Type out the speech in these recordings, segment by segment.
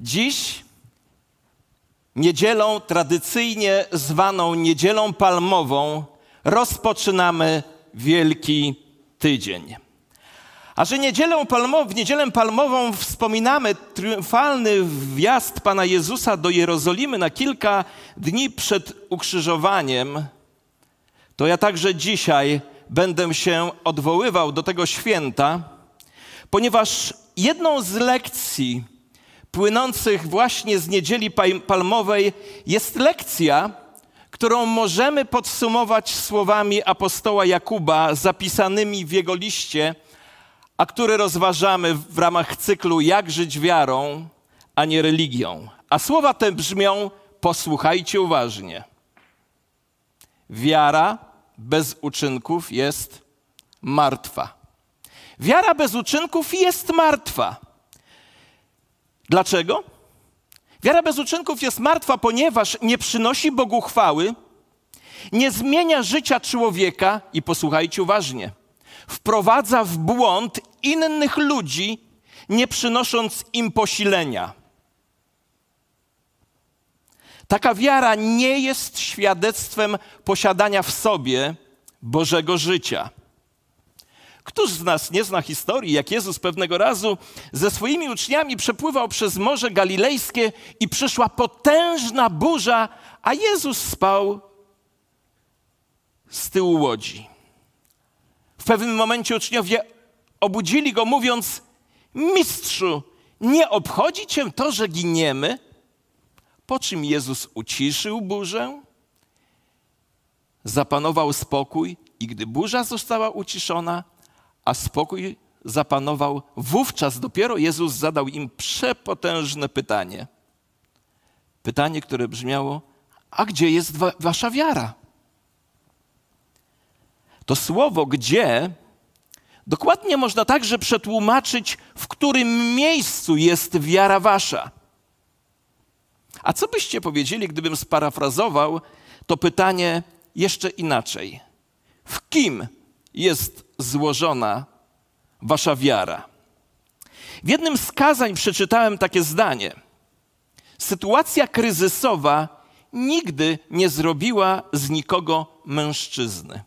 Dziś, niedzielą tradycyjnie zwaną Niedzielą Palmową, rozpoczynamy Wielki Tydzień. A że niedzielę palmową, w Niedzielę Palmową wspominamy triumfalny wjazd Pana Jezusa do Jerozolimy na kilka dni przed ukrzyżowaniem, to ja także dzisiaj będę się odwoływał do tego święta, ponieważ jedną z lekcji płynących właśnie z Niedzieli Palmowej jest lekcja, którą możemy podsumować słowami apostoła Jakuba zapisanymi w jego liście, a które rozważamy w ramach cyklu Jak żyć wiarą, a nie religią. A słowa te brzmią: posłuchajcie uważnie. Wiara bez uczynków jest martwa. Wiara bez uczynków jest martwa. Dlaczego? Wiara bez uczynków jest martwa, ponieważ nie przynosi Bogu chwały, nie zmienia życia człowieka i posłuchajcie uważnie, wprowadza w błąd innych ludzi, nie przynosząc im posilenia. Taka wiara nie jest świadectwem posiadania w sobie Bożego życia. Któż z nas nie zna historii, jak Jezus pewnego razu ze swoimi uczniami przepływał przez Morze Galilejskie i przyszła potężna burza, a Jezus spał z tyłu łodzi. W pewnym momencie uczniowie obudzili go, mówiąc: Mistrzu, nie obchodzi cię to, że giniemy? Po czym Jezus uciszył burzę, zapanował spokój, i gdy burza została uciszona, a spokój zapanował, wówczas dopiero Jezus zadał im przepotężne pytanie. Pytanie, które brzmiało: A gdzie jest wa wasza wiara? To słowo gdzie dokładnie można także przetłumaczyć, w którym miejscu jest wiara wasza. A co byście powiedzieli, gdybym sparafrazował to pytanie jeszcze inaczej? W kim jest złożona wasza wiara? W jednym z kazań przeczytałem takie zdanie. Sytuacja kryzysowa nigdy nie zrobiła z nikogo mężczyzny.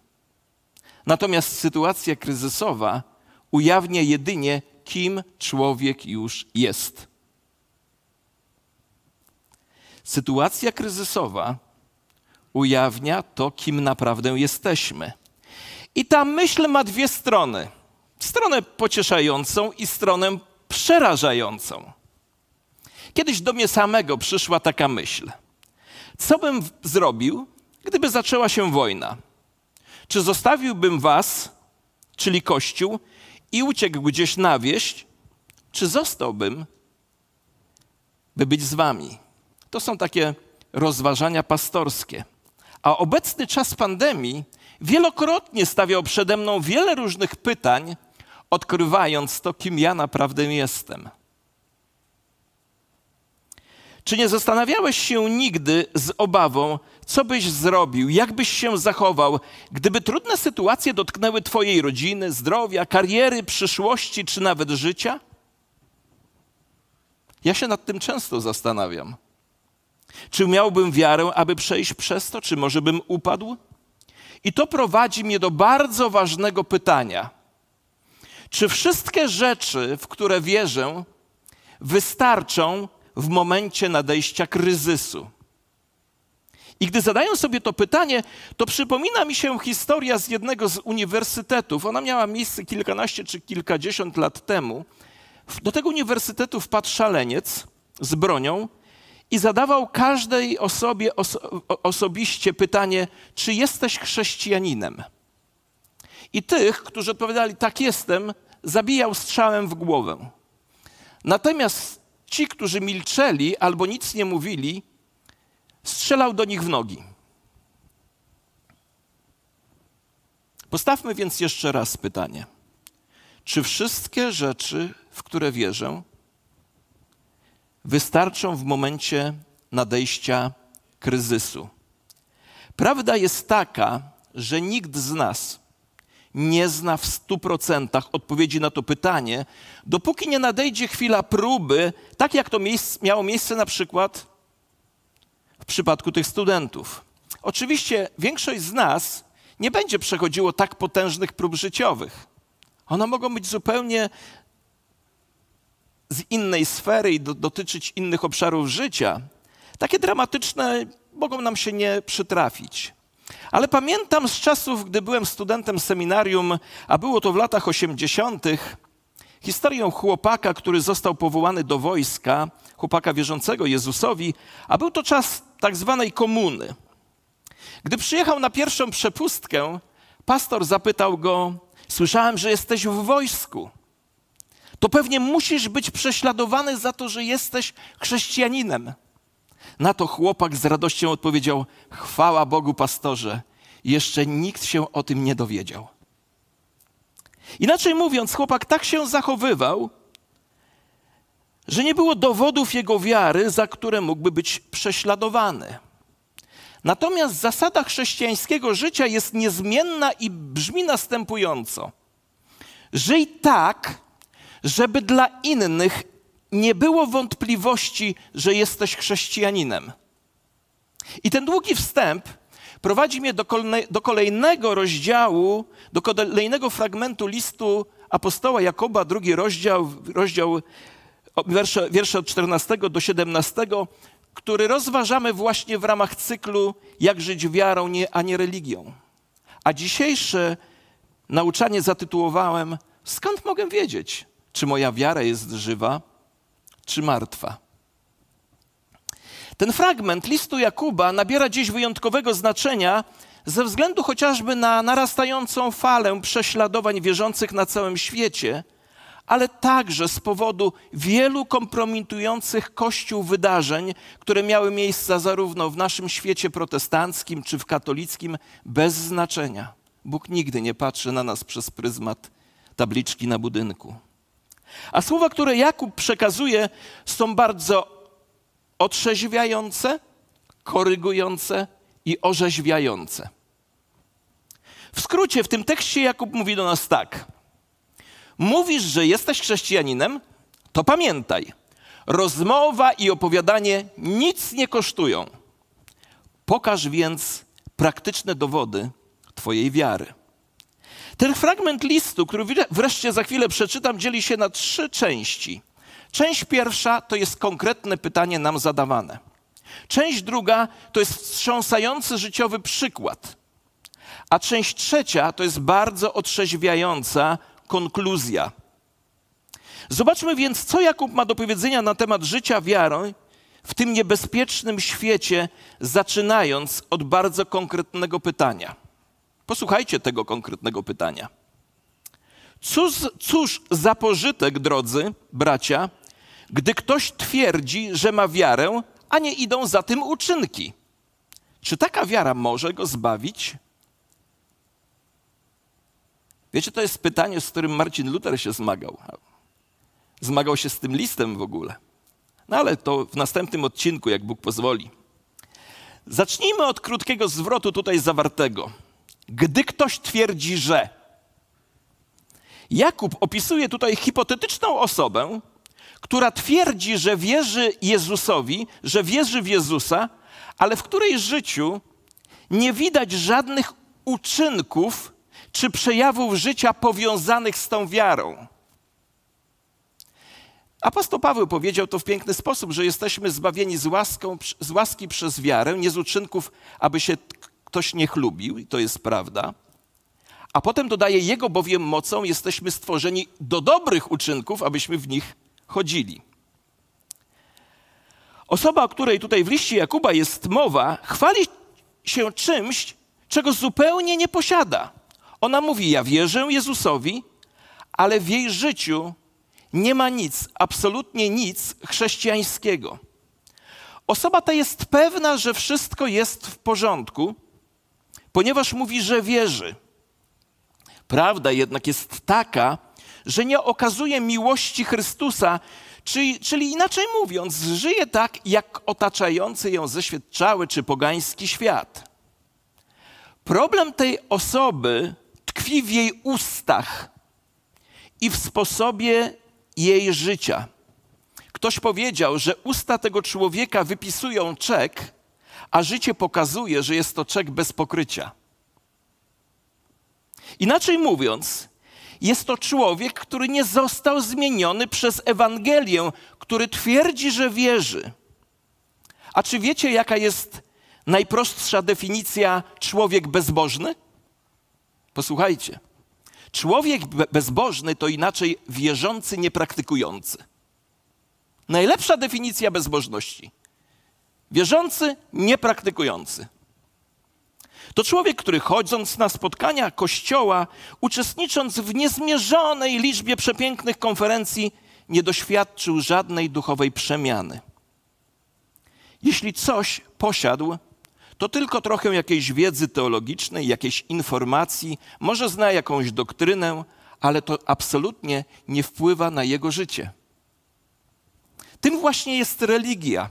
Natomiast sytuacja kryzysowa ujawnia jedynie, kim człowiek już jest. Sytuacja kryzysowa ujawnia to, kim naprawdę jesteśmy. I ta myśl ma dwie strony: stronę pocieszającą i stronę przerażającą. Kiedyś do mnie samego przyszła taka myśl: co bym zrobił, gdyby zaczęła się wojna? Czy zostawiłbym was, czyli Kościół, i uciekł gdzieś na wieś, czy zostałbym, by być z wami? To są takie rozważania pastorskie. A obecny czas pandemii wielokrotnie stawiał przede mną wiele różnych pytań, odkrywając to, kim ja naprawdę jestem. Czy nie zastanawiałeś się nigdy z obawą, co byś zrobił, jak byś się zachował, gdyby trudne sytuacje dotknęły Twojej rodziny, zdrowia, kariery, przyszłości czy nawet życia? Ja się nad tym często zastanawiam. Czy miałbym wiarę, aby przejść przez to, czy może bym upadł? I to prowadzi mnie do bardzo ważnego pytania. Czy wszystkie rzeczy, w które wierzę, wystarczą w momencie nadejścia kryzysu? I gdy zadaję sobie to pytanie, to przypomina mi się historia z jednego z uniwersytetów. Ona miała miejsce kilkanaście czy kilkadziesiąt lat temu. Do tego uniwersytetu wpadł szaleniec z bronią i zadawał każdej osobie oso osobiście pytanie, czy jesteś chrześcijaninem. I tych, którzy odpowiadali, tak jestem, zabijał strzałem w głowę. Natomiast ci, którzy milczeli albo nic nie mówili, strzelał do nich w nogi. Postawmy więc jeszcze raz pytanie: czy wszystkie rzeczy, w które wierzę, wystarczą w momencie nadejścia kryzysu? Prawda jest taka, że nikt z nas nie zna w stu procentach odpowiedzi na to pytanie, dopóki nie nadejdzie chwila próby, tak jak to miało miejsce na przykład w przypadku tych studentów. Oczywiście większość z nas nie będzie przechodziło tak potężnych prób życiowych. One mogą być zupełnie z innej sfery i do, dotyczyć innych obszarów życia. Takie dramatyczne mogą nam się nie przytrafić. Ale pamiętam z czasów, gdy byłem studentem seminarium, a było to w latach 80., historię chłopaka, który został powołany do wojska, chłopaka wierzącego Jezusowi, a był to czas tak zwanej komuny. Gdy przyjechał na pierwszą przepustkę, pastor zapytał go: Słyszałem, że jesteś w wojsku. To pewnie musisz być prześladowany za to, że jesteś chrześcijaninem. Na to chłopak z radością odpowiedział: Chwała Bogu, pastorze, jeszcze nikt się o tym nie dowiedział. Inaczej mówiąc, chłopak tak się zachowywał, że nie było dowodów jego wiary, za które mógłby być prześladowany. Natomiast zasada chrześcijańskiego życia jest niezmienna i brzmi następująco: Żyj tak, żeby dla innych nie było wątpliwości, że jesteś chrześcijaninem. I ten długi wstęp prowadzi mnie do, do kolejnego rozdziału, do kolejnego fragmentu listu apostoła Jakoba, drugi rozdział, rozdział wiersze, wiersze od 14 do 17, który rozważamy właśnie w ramach cyklu Jak żyć wiarą, nie, a nie religią. A dzisiejsze nauczanie zatytułowałem Skąd mogę wiedzieć, czy moja wiara jest żywa, czy martwa? Ten fragment listu Jakuba nabiera dziś wyjątkowego znaczenia ze względu chociażby na narastającą falę prześladowań wierzących na całym świecie, ale także z powodu wielu kompromitujących Kościół wydarzeń, które miały miejsce zarówno w naszym świecie protestanckim czy w katolickim, bez znaczenia. Bóg nigdy nie patrzy na nas przez pryzmat tabliczki na budynku. A słowa, które Jakub przekazuje, są bardzo otrzeźwiające, korygujące i orzeźwiające. W skrócie, w tym tekście Jakub mówi do nas tak. Mówisz, że jesteś chrześcijaninem? To pamiętaj. Rozmowa i opowiadanie nic nie kosztują. Pokaż więc praktyczne dowody Twojej wiary. Ten fragment listu, który wreszcie za chwilę przeczytam, dzieli się na trzy części. Część pierwsza to jest konkretne pytanie nam zadawane. Część druga to jest wstrząsający życiowy przykład. A część trzecia to jest bardzo otrzeźwiająca konkluzja. Zobaczmy więc, co Jakub ma do powiedzenia na temat życia wiarą w tym niebezpiecznym świecie, zaczynając od bardzo konkretnego pytania. Posłuchajcie tego konkretnego pytania. Cóż, cóż za pożytek, drodzy bracia, gdy ktoś twierdzi, że ma wiarę, a nie idą za tym uczynki? Czy taka wiara może go zbawić? Wiecie, to jest pytanie, z którym Marcin Luther się zmagał. Zmagał się z tym listem w ogóle. No ale to w następnym odcinku, jak Bóg pozwoli. Zacznijmy od krótkiego zwrotu tutaj zawartego. Gdy ktoś twierdzi, że. Jakub opisuje tutaj hipotetyczną osobę, która twierdzi, że wierzy Jezusowi, że wierzy w Jezusa, ale w której życiu nie widać żadnych uczynków czy przejawów życia powiązanych z tą wiarą. Apostoł Paweł powiedział to w piękny sposób, że jesteśmy zbawieni z, łaską, z łaski przez wiarę, nie z uczynków, aby się ktoś nie chlubił, i to jest prawda. A potem dodaje, Jego bowiem mocą jesteśmy stworzeni do dobrych uczynków, abyśmy w nich chodzili. Osoba, o której tutaj w liście Jakuba jest mowa, chwali się czymś, czego zupełnie nie posiada. Ona mówi: Ja wierzę Jezusowi, ale w jej życiu nie ma nic, absolutnie nic chrześcijańskiego. Osoba ta jest pewna, że wszystko jest w porządku, ponieważ mówi, że wierzy. Prawda jednak jest taka, że nie okazuje miłości Chrystusa, czyli, czyli inaczej mówiąc, żyje tak, jak otaczający ją zeświadczały czy pogański świat. Problem tej osoby tkwi w jej ustach i w sposobie jej życia. Ktoś powiedział, że usta tego człowieka wypisują czek, a życie pokazuje, że jest to czek bez pokrycia. Inaczej mówiąc, jest to człowiek, który nie został zmieniony przez Ewangelię, który twierdzi, że wierzy. A czy wiecie, jaka jest najprostsza definicja człowiek bezbożny? Posłuchajcie. Człowiek bezbożny to inaczej wierzący, niepraktykujący. Najlepsza definicja bezbożności. Wierzący, niepraktykujący. To człowiek, który chodząc na spotkania kościoła, uczestnicząc w niezmierzonej liczbie przepięknych konferencji, nie doświadczył żadnej duchowej przemiany. Jeśli coś posiadł, to tylko trochę jakiejś wiedzy teologicznej, jakiejś informacji, może zna jakąś doktrynę, ale to absolutnie nie wpływa na jego życie. Tym właśnie jest religia.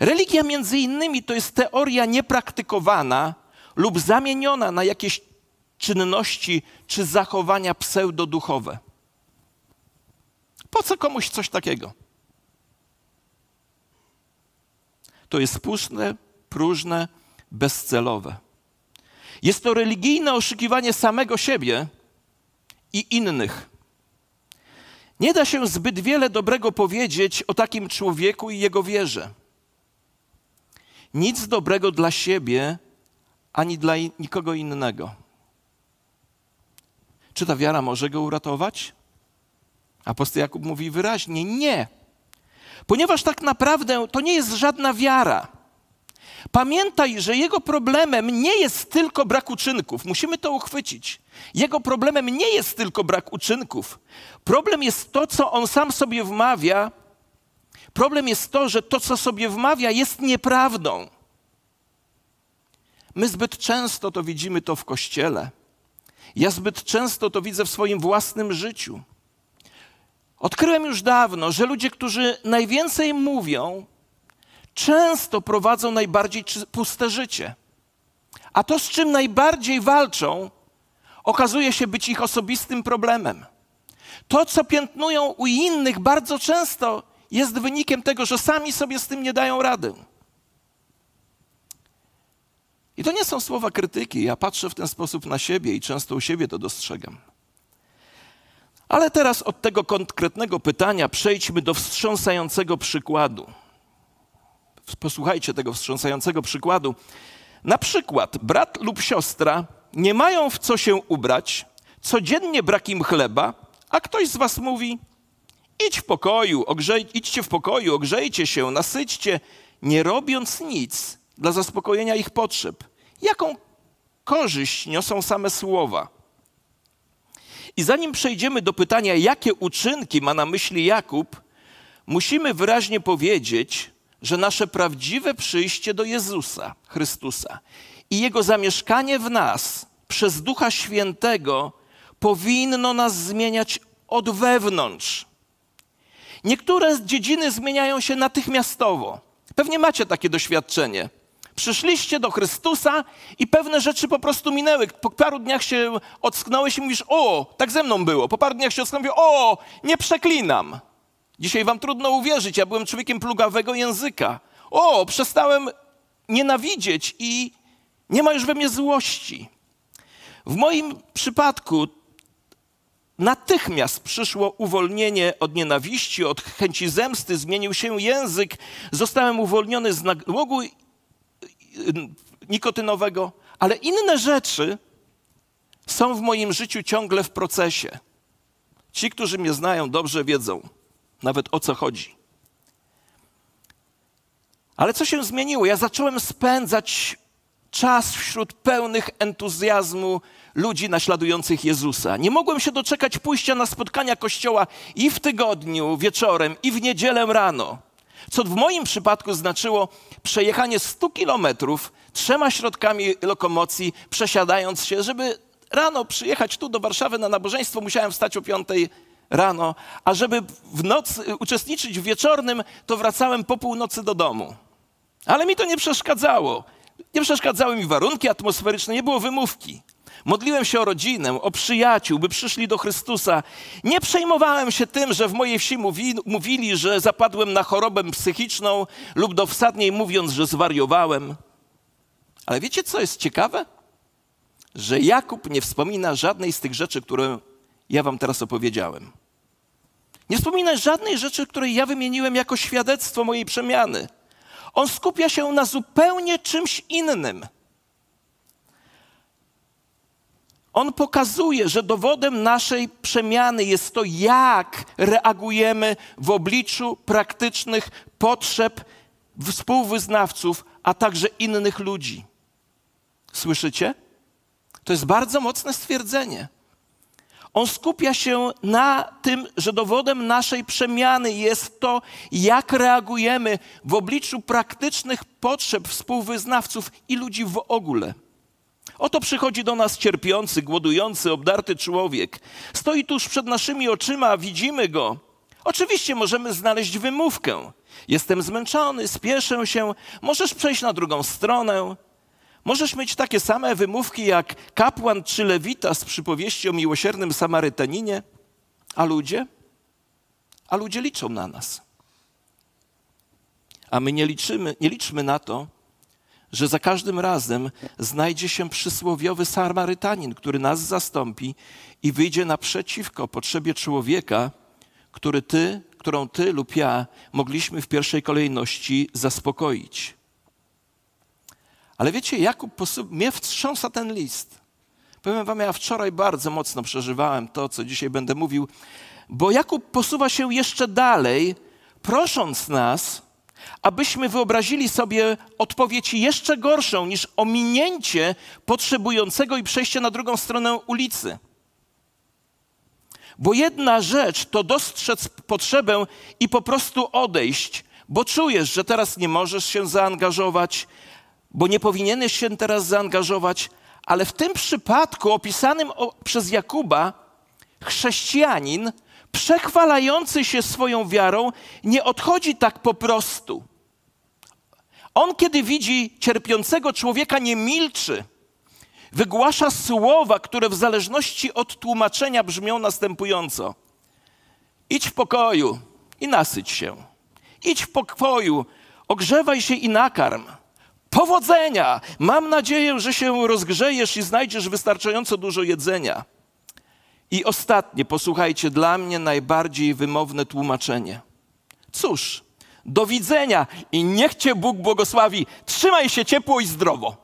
Religia między innymi to jest teoria niepraktykowana lub zamieniona na jakieś czynności czy zachowania pseudoduchowe. Po co komuś coś takiego? To jest puszne, próżne, bezcelowe. Jest to religijne oszukiwanie samego siebie i innych. Nie da się zbyt wiele dobrego powiedzieć o takim człowieku i jego wierze. Nic dobrego dla siebie ani dla nikogo innego. Czy ta wiara może go uratować? Apostoł Jakub mówi wyraźnie: nie. Ponieważ tak naprawdę to nie jest żadna wiara. Pamiętaj, że jego problemem nie jest tylko brak uczynków. Musimy to uchwycić. Jego problemem nie jest tylko brak uczynków. Problem jest to, co on sam sobie wmawia. Problem jest to, że to, co sobie wmawia, jest nieprawdą. My zbyt często to widzimy to w kościele. Ja zbyt często to widzę w swoim własnym życiu. Odkryłem już dawno, że ludzie, którzy najwięcej mówią, często prowadzą najbardziej puste życie. A to, z czym najbardziej walczą, okazuje się być ich osobistym problemem. To, co piętnują u innych, bardzo często jest wynikiem tego, że sami sobie z tym nie dają rady. I to nie są słowa krytyki. Ja patrzę w ten sposób na siebie i często u siebie to dostrzegam. Ale teraz od tego konkretnego pytania przejdźmy do wstrząsającego przykładu. Posłuchajcie tego wstrząsającego przykładu. Na przykład brat lub siostra nie mają w co się ubrać, codziennie brak im chleba, a ktoś z was mówi: idź w pokoju, ogrzej, idźcie w pokoju, ogrzejcie się, nasyćcie, nie robiąc nic dla zaspokojenia ich potrzeb. Jaką korzyść niosą same słowa? I zanim przejdziemy do pytania, jakie uczynki ma na myśli Jakub, musimy wyraźnie powiedzieć, że nasze prawdziwe przyjście do Jezusa Chrystusa i Jego zamieszkanie w nas przez Ducha Świętego powinno nas zmieniać od wewnątrz. Niektóre dziedziny zmieniają się natychmiastowo. Pewnie macie takie doświadczenie. Przyszliście do Chrystusa i pewne rzeczy po prostu minęły. Po paru dniach się ocknąłeś i mówisz, o, tak ze mną było. Po paru dniach się ocknąłem, o, nie przeklinam. Dzisiaj wam trudno uwierzyć, ja byłem człowiekiem plugawego języka. O, przestałem nienawidzieć i nie ma już we mnie złości. W moim przypadku natychmiast przyszło uwolnienie od nienawiści, od chęci zemsty, zmienił się język, zostałem uwolniony z nałogu nikotynowego, ale inne rzeczy są w moim życiu ciągle w procesie. Ci, którzy mnie znają, dobrze wiedzą nawet o co chodzi. Ale co się zmieniło? Ja zacząłem spędzać czas wśród pełnych entuzjazmu ludzi naśladujących Jezusa. Nie mogłem się doczekać pójścia na spotkania kościoła i w tygodniu wieczorem, i w niedzielę rano. Co w moim przypadku znaczyło przejechanie 100 kilometrów trzema środkami lokomocji, przesiadając się, żeby rano przyjechać tu do Warszawy na nabożeństwo, musiałem wstać o 5 rano, a żeby w nocy uczestniczyć w wieczornym, to wracałem po północy do domu. Ale mi to nie przeszkadzało. Nie przeszkadzały mi warunki atmosferyczne, nie było wymówki. Modliłem się o rodzinę, o przyjaciół, by przyszli do Chrystusa. Nie przejmowałem się tym, że w mojej wsi mówi, mówili, że zapadłem na chorobę psychiczną lub dowsadniej mówiąc, że zwariowałem. Ale wiecie, co jest ciekawe? Że Jakub nie wspomina żadnej z tych rzeczy, które ja wam teraz opowiedziałem. Nie wspomina żadnej rzeczy, której ja wymieniłem jako świadectwo mojej przemiany. On skupia się na zupełnie czymś innym. On pokazuje, że dowodem naszej przemiany jest to, jak reagujemy w obliczu praktycznych potrzeb współwyznawców, a także innych ludzi. Słyszycie? To jest bardzo mocne stwierdzenie. On skupia się na tym, że dowodem naszej przemiany jest to, jak reagujemy w obliczu praktycznych potrzeb współwyznawców i ludzi w ogóle. Oto przychodzi do nas cierpiący, głodujący, obdarty człowiek. Stoi tuż przed naszymi oczyma, widzimy go. Oczywiście możemy znaleźć wymówkę. Jestem zmęczony, spieszę się, możesz przejść na drugą stronę. Możesz mieć takie same wymówki jak kapłan czy lewita z przypowieści o miłosiernym Samarytaninie, a ludzie? A ludzie liczą na nas. A my nie liczymy, nie liczmy na to, że za każdym razem znajdzie się przysłowiowy Samarytanin, który nas zastąpi i wyjdzie naprzeciwko potrzebie człowieka, który ty, którą ty lub ja mogliśmy w pierwszej kolejności zaspokoić. Ale wiecie, Jakub mnie wstrząsa ten list. Powiem wam, ja wczoraj bardzo mocno przeżywałem to, co dzisiaj będę mówił, bo Jakub posuwa się jeszcze dalej, prosząc nas, abyśmy wyobrazili sobie odpowiedź jeszcze gorszą niż ominięcie potrzebującego i przejście na drugą stronę ulicy. Bo jedna rzecz to dostrzec potrzebę i po prostu odejść, bo czujesz, że teraz nie możesz się zaangażować, bo nie powinieneś się teraz zaangażować, ale w tym przypadku opisanym przez Jakuba chrześcijanin przechwalający się swoją wiarą nie odchodzi tak po prostu. On, kiedy widzi cierpiącego człowieka, nie milczy. Wygłasza słowa, które w zależności od tłumaczenia brzmią następująco: Idź w pokoju i nasyć się. Idź w pokoju, ogrzewaj się i nakarm. Powodzenia! Mam nadzieję, że się rozgrzejesz i znajdziesz wystarczająco dużo jedzenia. I ostatnie, posłuchajcie, dla mnie najbardziej wymowne tłumaczenie. Cóż, do widzenia i niech Cię Bóg błogosławi. Trzymaj się ciepło i zdrowo.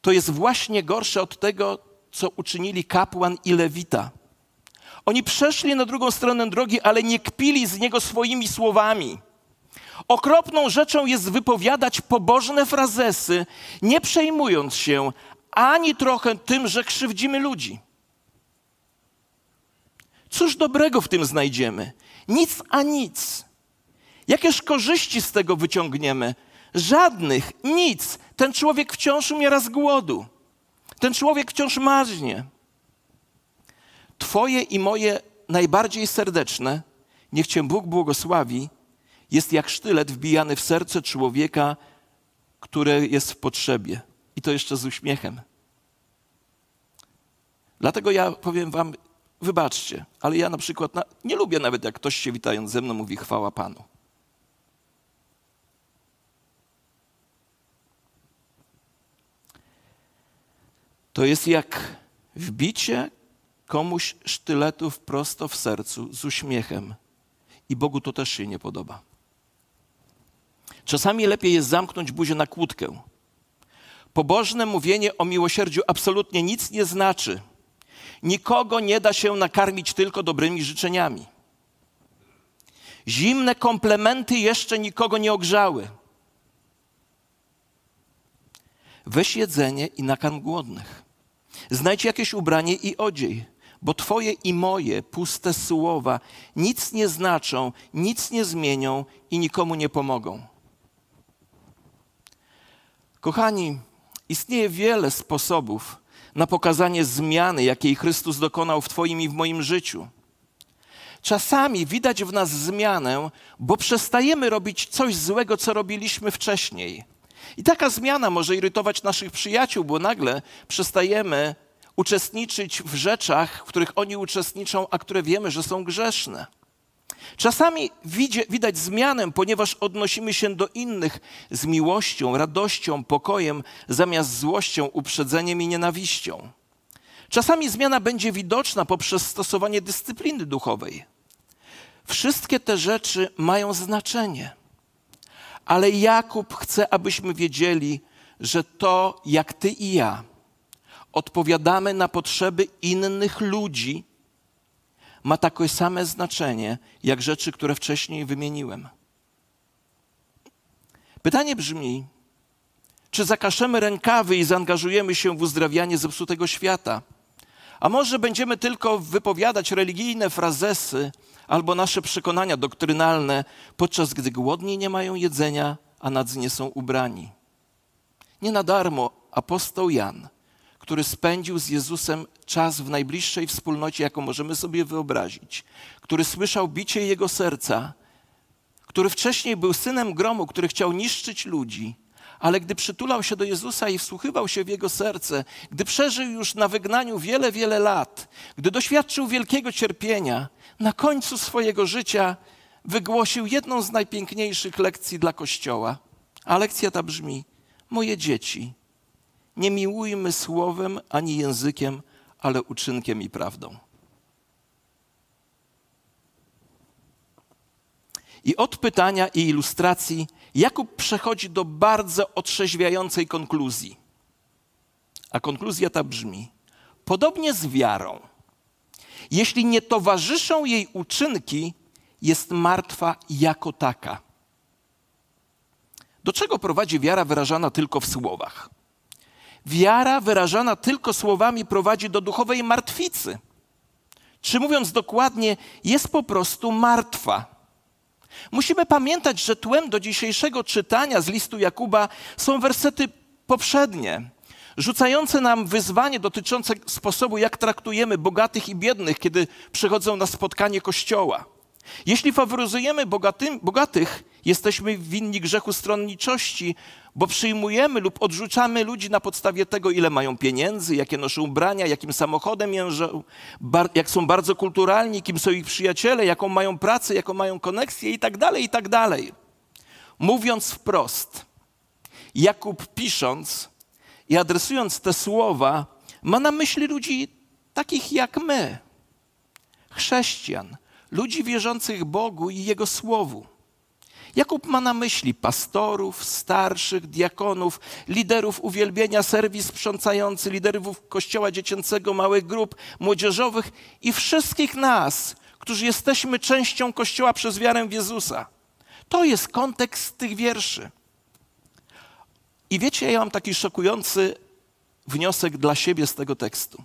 To jest właśnie gorsze od tego, co uczynili kapłan i lewita. Oni przeszli na drugą stronę drogi, ale nie kpili z niego swoimi słowami. Okropną rzeczą jest wypowiadać pobożne frazesy, nie przejmując się ani trochę tym, że krzywdzimy ludzi. Cóż dobrego w tym znajdziemy? Nic a nic. Jakież korzyści z tego wyciągniemy? Żadnych, nic. Ten człowiek wciąż umiera z głodu. Ten człowiek wciąż marznie. Twoje i moje najbardziej serdeczne, niech Cię Bóg błogosławi, jest jak sztylet wbijany w serce człowieka, który jest w potrzebie. I to jeszcze z uśmiechem. Dlatego ja powiem Wam, wybaczcie, ale ja na przykład na, nie lubię nawet, jak ktoś się witając ze mną mówi chwała Panu. To jest jak wbicie komuś sztyletów prosto w sercu z uśmiechem. I Bogu to też się nie podoba. Czasami lepiej jest zamknąć buzię na kłódkę. Pobożne mówienie o miłosierdziu absolutnie nic nie znaczy. Nikogo nie da się nakarmić tylko dobrymi życzeniami. Zimne komplementy jeszcze nikogo nie ogrzały. Weź jedzenie i nakarm głodnych. Znajdź jakieś ubranie i odziej, bo Twoje i moje puste słowa nic nie znaczą, nic nie zmienią i nikomu nie pomogą. Kochani, istnieje wiele sposobów na pokazanie zmiany, jakiej Chrystus dokonał w Twoim i w moim życiu. Czasami widać w nas zmianę, bo przestajemy robić coś złego, co robiliśmy wcześniej. I taka zmiana może irytować naszych przyjaciół, bo nagle przestajemy uczestniczyć w rzeczach, w których oni uczestniczą, a które wiemy, że są grzeszne. Czasami widać zmianę, ponieważ odnosimy się do innych z miłością, radością, pokojem, zamiast złością, uprzedzeniem i nienawiścią. Czasami zmiana będzie widoczna poprzez stosowanie dyscypliny duchowej. Wszystkie te rzeczy mają znaczenie. Ale Jakub chce, abyśmy wiedzieli, że to, jak ty i ja odpowiadamy na potrzeby innych ludzi, ma takie same znaczenie jak rzeczy, które wcześniej wymieniłem. Pytanie brzmi: czy zakaszemy rękawy i zaangażujemy się w uzdrawianie zepsutego świata? A może będziemy tylko wypowiadać religijne frazesy albo nasze przekonania doktrynalne, podczas gdy głodni nie mają jedzenia, a nadzy nie są ubrani? Nie na darmo apostoł Jan który spędził z Jezusem czas w najbliższej wspólnocie, jaką możemy sobie wyobrazić, który słyszał bicie jego serca, który wcześniej był synem gromu, który chciał niszczyć ludzi, ale gdy przytulał się do Jezusa i wsłuchiwał się w jego serce, gdy przeżył już na wygnaniu wiele, wiele lat, gdy doświadczył wielkiego cierpienia, na końcu swojego życia wygłosił jedną z najpiękniejszych lekcji dla Kościoła. A lekcja ta brzmi: Moje dzieci, nie miłujmy słowem ani językiem, ale uczynkiem i prawdą. I od pytania i ilustracji Jakub przechodzi do bardzo otrzeźwiającej konkluzji. A konkluzja ta brzmi: Podobnie z wiarą. Jeśli nie towarzyszą jej uczynki, jest martwa jako taka. Do czego prowadzi wiara wyrażana tylko w słowach? Wiara wyrażana tylko słowami prowadzi do duchowej martwicy. Czy mówiąc dokładnie, jest po prostu martwa. Musimy pamiętać, że tłem do dzisiejszego czytania z listu Jakuba są wersety poprzednie, rzucające nam wyzwanie dotyczące sposobu, jak traktujemy bogatych i biednych, kiedy przychodzą na spotkanie kościoła. Jeśli faworyzujemy bogatym, bogatych, jesteśmy winni grzechu stronniczości, bo przyjmujemy lub odrzucamy ludzi na podstawie tego, ile mają pieniędzy, jakie noszą ubrania, jakim samochodem jeżdżą, jak są bardzo kulturalni, kim są ich przyjaciele, jaką mają pracę, jaką mają koneksję i tak dalej, i tak. Mówiąc wprost, Jakub pisząc i adresując te słowa, ma na myśli ludzi takich jak my, chrześcijan, ludzi wierzących Bogu i Jego Słowu. Jakub ma na myśli pastorów, starszych, diakonów, liderów uwielbienia, serwis sprzątający, liderów kościoła dziecięcego, małych grup młodzieżowych i wszystkich nas, którzy jesteśmy częścią kościoła przez wiarę w Jezusa. To jest kontekst tych wierszy. I wiecie, ja mam taki szokujący wniosek dla siebie z tego tekstu.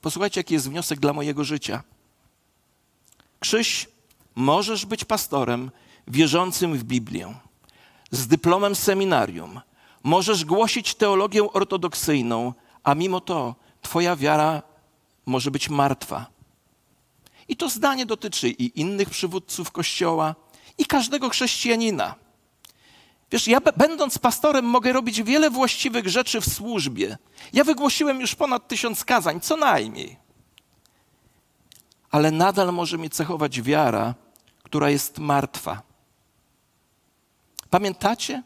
Posłuchajcie, jaki jest wniosek dla mojego życia. Krzyś, możesz być pastorem wierzącym w Biblię, z dyplomem seminarium. Możesz głosić teologię ortodoksyjną, a mimo to Twoja wiara może być martwa. I to zdanie dotyczy i innych przywódców Kościoła, i każdego chrześcijanina. Wiesz, ja będąc pastorem mogę robić wiele właściwych rzeczy w służbie. Ja wygłosiłem już ponad tysiąc kazań, co najmniej ale nadal może mnie cechować wiara, która jest martwa. Pamiętacie?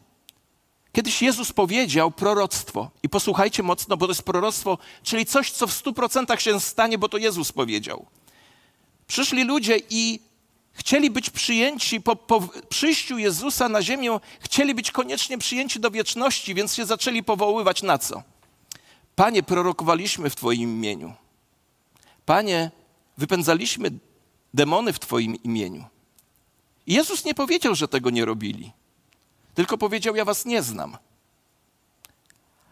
Kiedyś Jezus powiedział proroctwo. I posłuchajcie mocno, bo to jest proroctwo, czyli coś, co w stu procentach się stanie, bo to Jezus powiedział. Przyszli ludzie i chcieli być przyjęci po, po, przyjściu Jezusa na ziemię, chcieli być koniecznie przyjęci do wieczności, więc się zaczęli powoływać na co? Panie, prorokowaliśmy w Twoim imieniu. Panie, wypędzaliśmy demony w Twoim imieniu. I Jezus nie powiedział, że tego nie robili, tylko powiedział: Ja Was nie znam.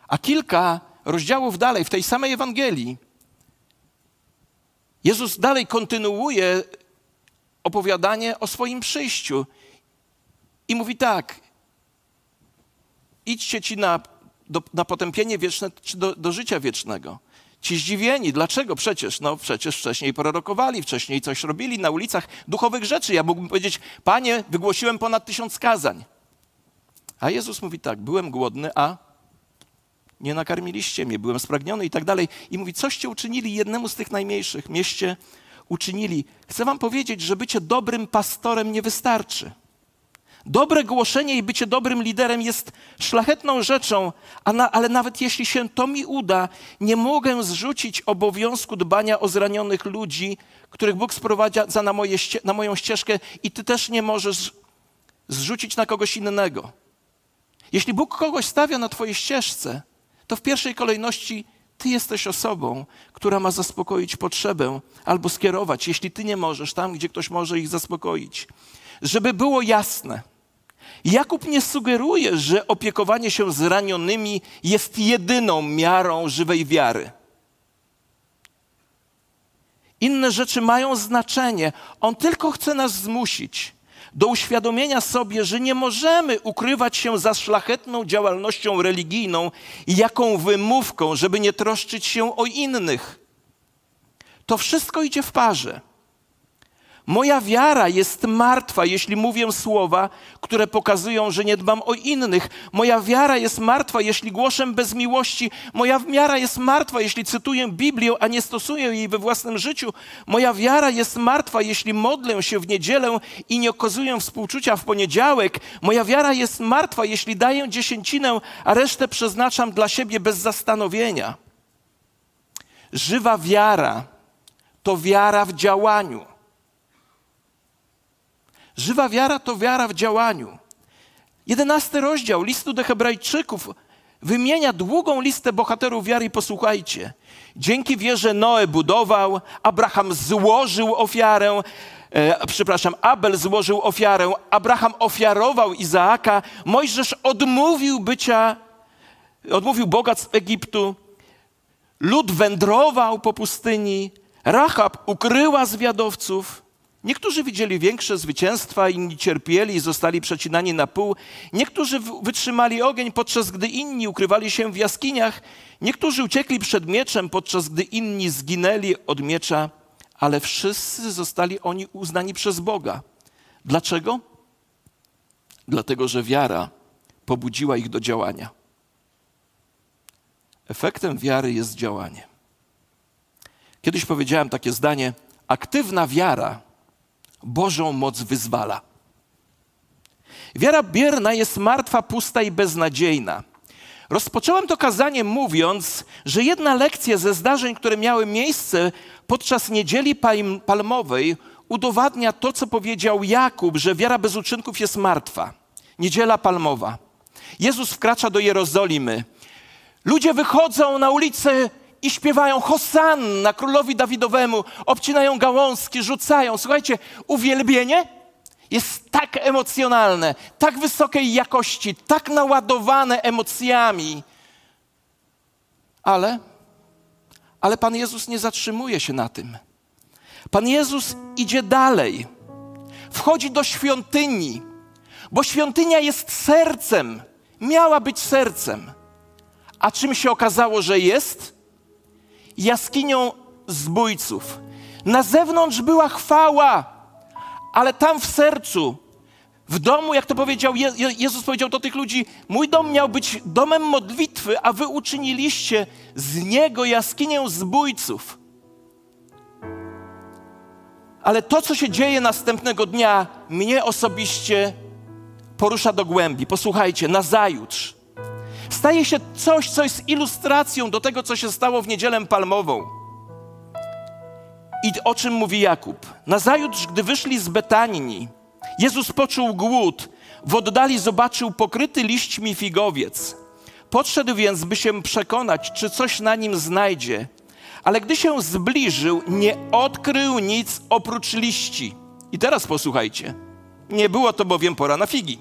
A kilka rozdziałów dalej, w tej samej Ewangelii, Jezus dalej kontynuuje opowiadanie o swoim przyjściu i mówi tak: idźcie ci na, do, na potępienie wieczne czy do, do życia wiecznego. Ci zdziwieni, dlaczego przecież? No przecież wcześniej prorokowali, wcześniej coś robili na ulicach duchowych rzeczy. Ja mógłbym powiedzieć, panie, wygłosiłem ponad tysiąc kazań. A Jezus mówi tak: Byłem głodny, a nie nakarmiliście mnie, byłem spragniony i tak dalej. I mówi: Coście uczynili jednemu z tych najmniejszych mieście uczynili. Chcę Wam powiedzieć, że bycie dobrym pastorem nie wystarczy. Dobre głoszenie i bycie dobrym liderem jest szlachetną rzeczą, ale nawet jeśli się to mi uda, nie mogę zrzucić obowiązku dbania o zranionych ludzi, których Bóg sprowadza na, moje, na moją ścieżkę, i ty też nie możesz zrzucić na kogoś innego. Jeśli Bóg kogoś stawia na twojej ścieżce, to w pierwszej kolejności ty jesteś osobą, która ma zaspokoić potrzebę albo skierować, jeśli ty nie możesz, tam gdzie ktoś może ich zaspokoić. Żeby było jasne, Jakub nie sugeruje, że opiekowanie się zranionymi jest jedyną miarą żywej wiary. Inne rzeczy mają znaczenie. On tylko chce nas zmusić do uświadomienia sobie, że nie możemy ukrywać się za szlachetną działalnością religijną i jaką wymówką, żeby nie troszczyć się o innych. To wszystko idzie w parze. Moja wiara jest martwa, jeśli mówię słowa, które pokazują, że nie dbam o innych. Moja wiara jest martwa, jeśli głoszę bez miłości. Moja wiara jest martwa, jeśli cytuję Biblię, a nie stosuję jej we własnym życiu. Moja wiara jest martwa, jeśli modlę się w niedzielę i nie okazuję współczucia w poniedziałek. Moja wiara jest martwa, jeśli daję dziesięcinę, a resztę przeznaczam dla siebie bez zastanowienia. Żywa wiara to wiara w działaniu. Żywa wiara to wiara w działaniu. Jedenasty rozdział listu do Hebrajczyków wymienia długą listę bohaterów wiary posłuchajcie. Dzięki wierze Noe budował, Abraham złożył ofiarę, e, przepraszam, Abel złożył ofiarę, Abraham ofiarował Izaaka, Mojżesz odmówił bycia, odmówił Boga z Egiptu, lud wędrował po pustyni, Rahab ukryła zwiadowców, Niektórzy widzieli większe zwycięstwa, inni cierpieli i zostali przecinani na pół. Niektórzy wytrzymali ogień, podczas gdy inni ukrywali się w jaskiniach. Niektórzy uciekli przed mieczem, podczas gdy inni zginęli od miecza, ale wszyscy zostali oni uznani przez Boga. Dlaczego? Dlatego, że wiara pobudziła ich do działania. Efektem wiary jest działanie. Kiedyś powiedziałem takie zdanie: aktywna wiara Bożą moc wyzwala. Wiara bierna jest martwa, pusta i beznadziejna. Rozpocząłem to kazanie mówiąc, że jedna lekcja ze zdarzeń, które miały miejsce podczas niedzieli palmowej, udowadnia to, co powiedział Jakub, że wiara bez uczynków jest martwa. Niedziela palmowa. Jezus wkracza do Jerozolimy. Ludzie wychodzą na ulicę i śpiewają Hosanna królowi Dawidowemu, obcinają gałązki, rzucają. Słuchajcie, uwielbienie jest tak emocjonalne, tak wysokiej jakości, tak naładowane emocjami. Ale, ale Pan Jezus nie zatrzymuje się na tym. Pan Jezus idzie dalej. Wchodzi do świątyni, bo świątynia jest sercem, miała być sercem. A czym się okazało, że jest? Jaskinią zbójców. Na zewnątrz była chwała, ale tam w sercu, w domu, jak to powiedział Jezus powiedział do tych ludzi, mój dom miał być domem modlitwy, a wy uczyniliście z niego jaskinię zbójców. Ale to, co się dzieje następnego dnia, mnie osobiście porusza do głębi. Posłuchajcie, na zajutrz staje się coś, co jest ilustracją do tego, co się stało w niedzielę palmową. I o czym mówi Jakub? Nazajutrz, gdy wyszli z Betanii, Jezus poczuł głód, w oddali zobaczył pokryty liśćmi figowiec. Podszedł więc, by się przekonać, czy coś na nim znajdzie. Ale gdy się zbliżył, nie odkrył nic oprócz liści. I teraz posłuchajcie. Nie było to bowiem pora na figi.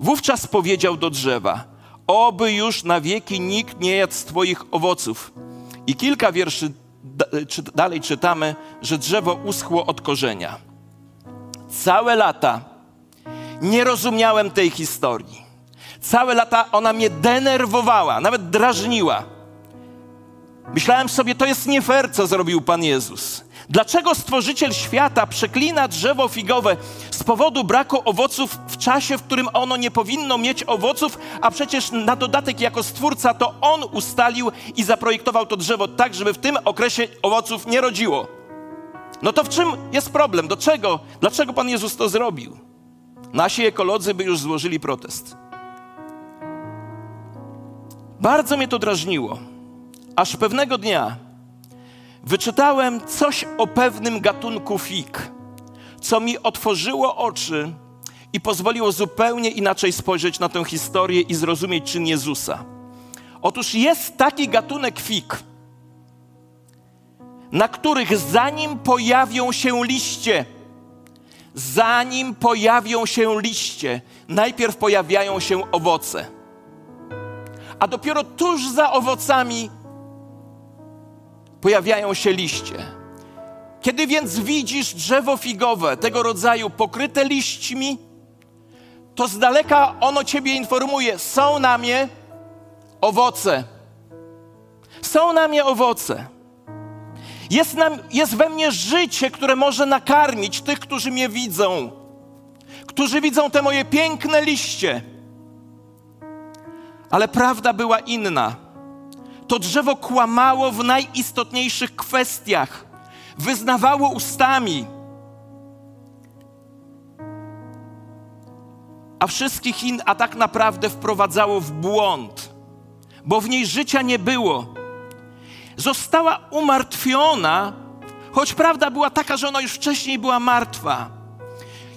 Wówczas powiedział do drzewa: oby już na wieki nikt nie jadł z Twoich owoców. I kilka wierszy dalej czytamy, że drzewo uschło od korzenia. Całe lata nie rozumiałem tej historii. Całe lata ona mnie denerwowała, nawet drażniła. Myślałem sobie, to jest nie fair, co zrobił Pan Jezus. Dlaczego stworzyciel świata przeklina drzewo figowe z powodu braku owoców w czasie, w którym ono nie powinno mieć owoców, a przecież na dodatek jako stwórca to on ustalił i zaprojektował to drzewo tak, żeby w tym okresie owoców nie rodziło? No to w czym jest problem? Do czego? Dlaczego Pan Jezus to zrobił? Nasi ekolodzy by już złożyli protest. Bardzo mnie to drażniło, aż pewnego dnia wyczytałem coś o pewnym gatunku fig, co mi otworzyło oczy i pozwoliło zupełnie inaczej spojrzeć na tę historię i zrozumieć czyn Jezusa. Otóż jest taki gatunek fig, na których zanim pojawią się liście, zanim pojawią się liście, najpierw pojawiają się owoce. A dopiero tuż za owocami pojawiają się liście. Kiedy więc widzisz drzewo figowe tego rodzaju pokryte liśćmi, to z daleka ono ciebie informuje: są na mnie owoce. Są na mnie owoce. Jest, nam, jest we mnie życie, które może nakarmić tych, którzy mnie widzą, którzy widzą te moje piękne liście. Ale prawda była inna. To drzewo kłamało w najistotniejszych kwestiach, wyznawało ustami, a wszystkich in, a tak naprawdę wprowadzało w błąd, bo w niej życia nie było. Została umartwiona, choć prawda była taka, że ona już wcześniej była martwa.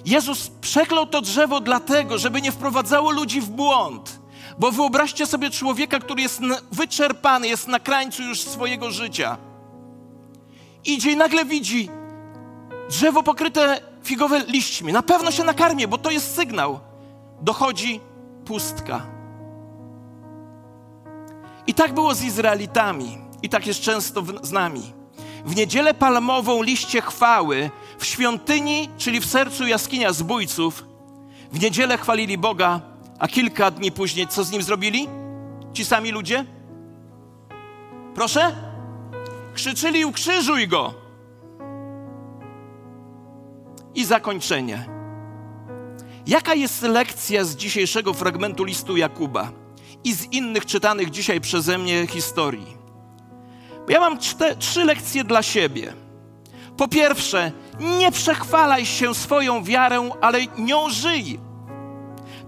Jezus przeklął to drzewo dlatego, żeby nie wprowadzało ludzi w błąd. Bo wyobraźcie sobie człowieka, który jest wyczerpany, jest na krańcu już swojego życia. Idzie i nagle widzi drzewo pokryte figowe liśćmi. Na pewno się nakarmię, bo to jest sygnał. Dochodzi pustka. I tak było z Izraelitami. I tak jest często w, z nami. W niedzielę palmową liście chwały w świątyni, czyli w sercu jaskinia zbójców, w niedzielę chwalili Boga, a kilka dni później co z nim zrobili? Ci sami ludzie? Proszę? Krzyczyli: Ukrzyżuj go! I zakończenie. Jaka jest lekcja z dzisiejszego fragmentu listu Jakuba i z innych czytanych dzisiaj przeze mnie historii? Ja mam czte, trzy lekcje dla siebie. Po pierwsze, nie przechwalaj się swoją wiarą, ale nią żyj.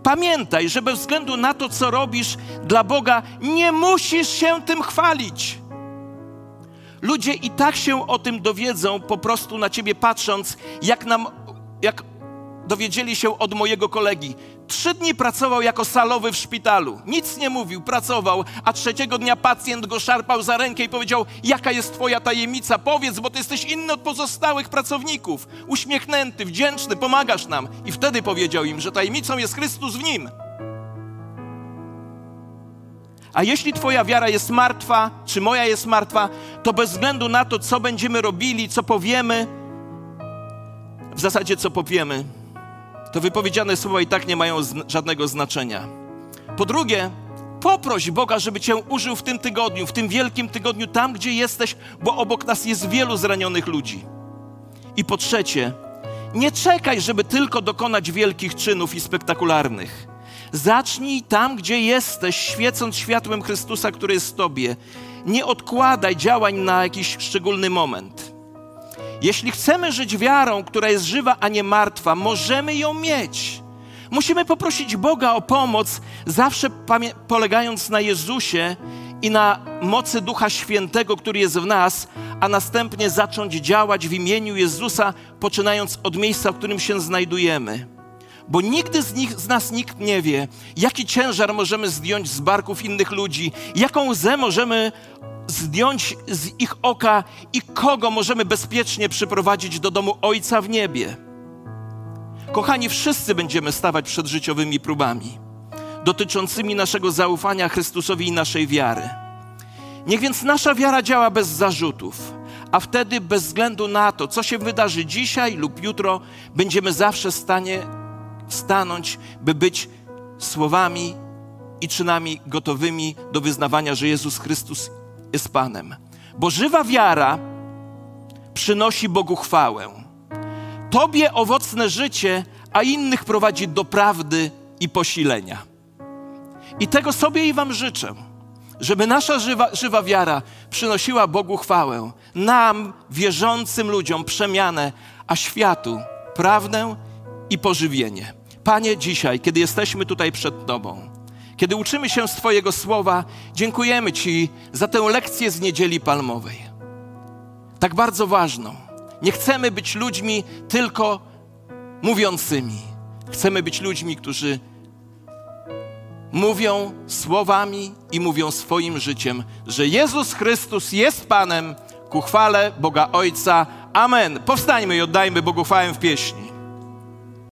Pamiętaj, że bez względu na to, co robisz dla Boga, nie musisz się tym chwalić. Ludzie i tak się o tym dowiedzą, po prostu na ciebie patrząc, jak nam, jak dowiedzieli się od mojego kolegi. Trzy dni pracował jako salowy w szpitalu. Nic nie mówił, pracował, a trzeciego dnia pacjent go szarpał za rękę i powiedział: Jaka jest Twoja tajemnica? Powiedz, bo Ty jesteś inny od pozostałych pracowników. Uśmiechnięty, wdzięczny, pomagasz nam. I wtedy powiedział im, że tajemnicą jest Chrystus w nim. A jeśli Twoja wiara jest martwa, czy moja jest martwa, to bez względu na to, co będziemy robili, co powiemy, w zasadzie co powiemy, to wypowiedziane słowa i tak nie mają żadnego znaczenia. Po drugie, poproś Boga, żeby Cię użył w tym tygodniu, w tym wielkim tygodniu, tam gdzie jesteś, bo obok nas jest wielu zranionych ludzi. I po trzecie, nie czekaj, żeby tylko dokonać wielkich czynów i spektakularnych. Zacznij tam, gdzie jesteś, świecąc światłem Chrystusa, który jest w Tobie. Nie odkładaj działań na jakiś szczególny moment. Jeśli chcemy żyć wiarą, która jest żywa, a nie martwa, możemy ją mieć. Musimy poprosić Boga o pomoc, zawsze polegając na Jezusie i na mocy Ducha Świętego, który jest w nas, a następnie zacząć działać w imieniu Jezusa, poczynając od miejsca, w którym się znajdujemy. Bo nigdy z, nich, z nas nikt nie wie, jaki ciężar możemy zdjąć z barków innych ludzi, jaką łzę możemy zdjąć z ich oka i kogo możemy bezpiecznie przyprowadzić do domu Ojca w niebie. Kochani, wszyscy będziemy stawać przed życiowymi próbami dotyczącymi naszego zaufania Chrystusowi i naszej wiary. Niech więc nasza wiara działa bez zarzutów, a wtedy bez względu na to, co się wydarzy dzisiaj lub jutro, będziemy zawsze w stanie stanąć, by być słowami i czynami gotowymi do wyznawania, że Jezus Chrystus jest Panem. Bo żywa wiara przynosi Bogu chwałę. Tobie owocne życie, a innych prowadzi do prawdy i posilenia. I tego sobie i Wam życzę, żeby nasza żywa, żywa wiara przynosiła Bogu chwałę, nam, wierzącym ludziom, przemianę, a światu prawdę i pożywienie. Panie, dzisiaj, kiedy jesteśmy tutaj przed Tobą, kiedy uczymy się z Twojego słowa, dziękujemy Ci za tę lekcję z niedzieli palmowej. Tak bardzo ważną. Nie chcemy być ludźmi tylko mówiącymi. Chcemy być ludźmi, którzy mówią słowami i mówią swoim życiem, że Jezus Chrystus jest Panem ku chwale Boga Ojca. Amen. Powstańmy i oddajmy Bogu chwałę w pieśni.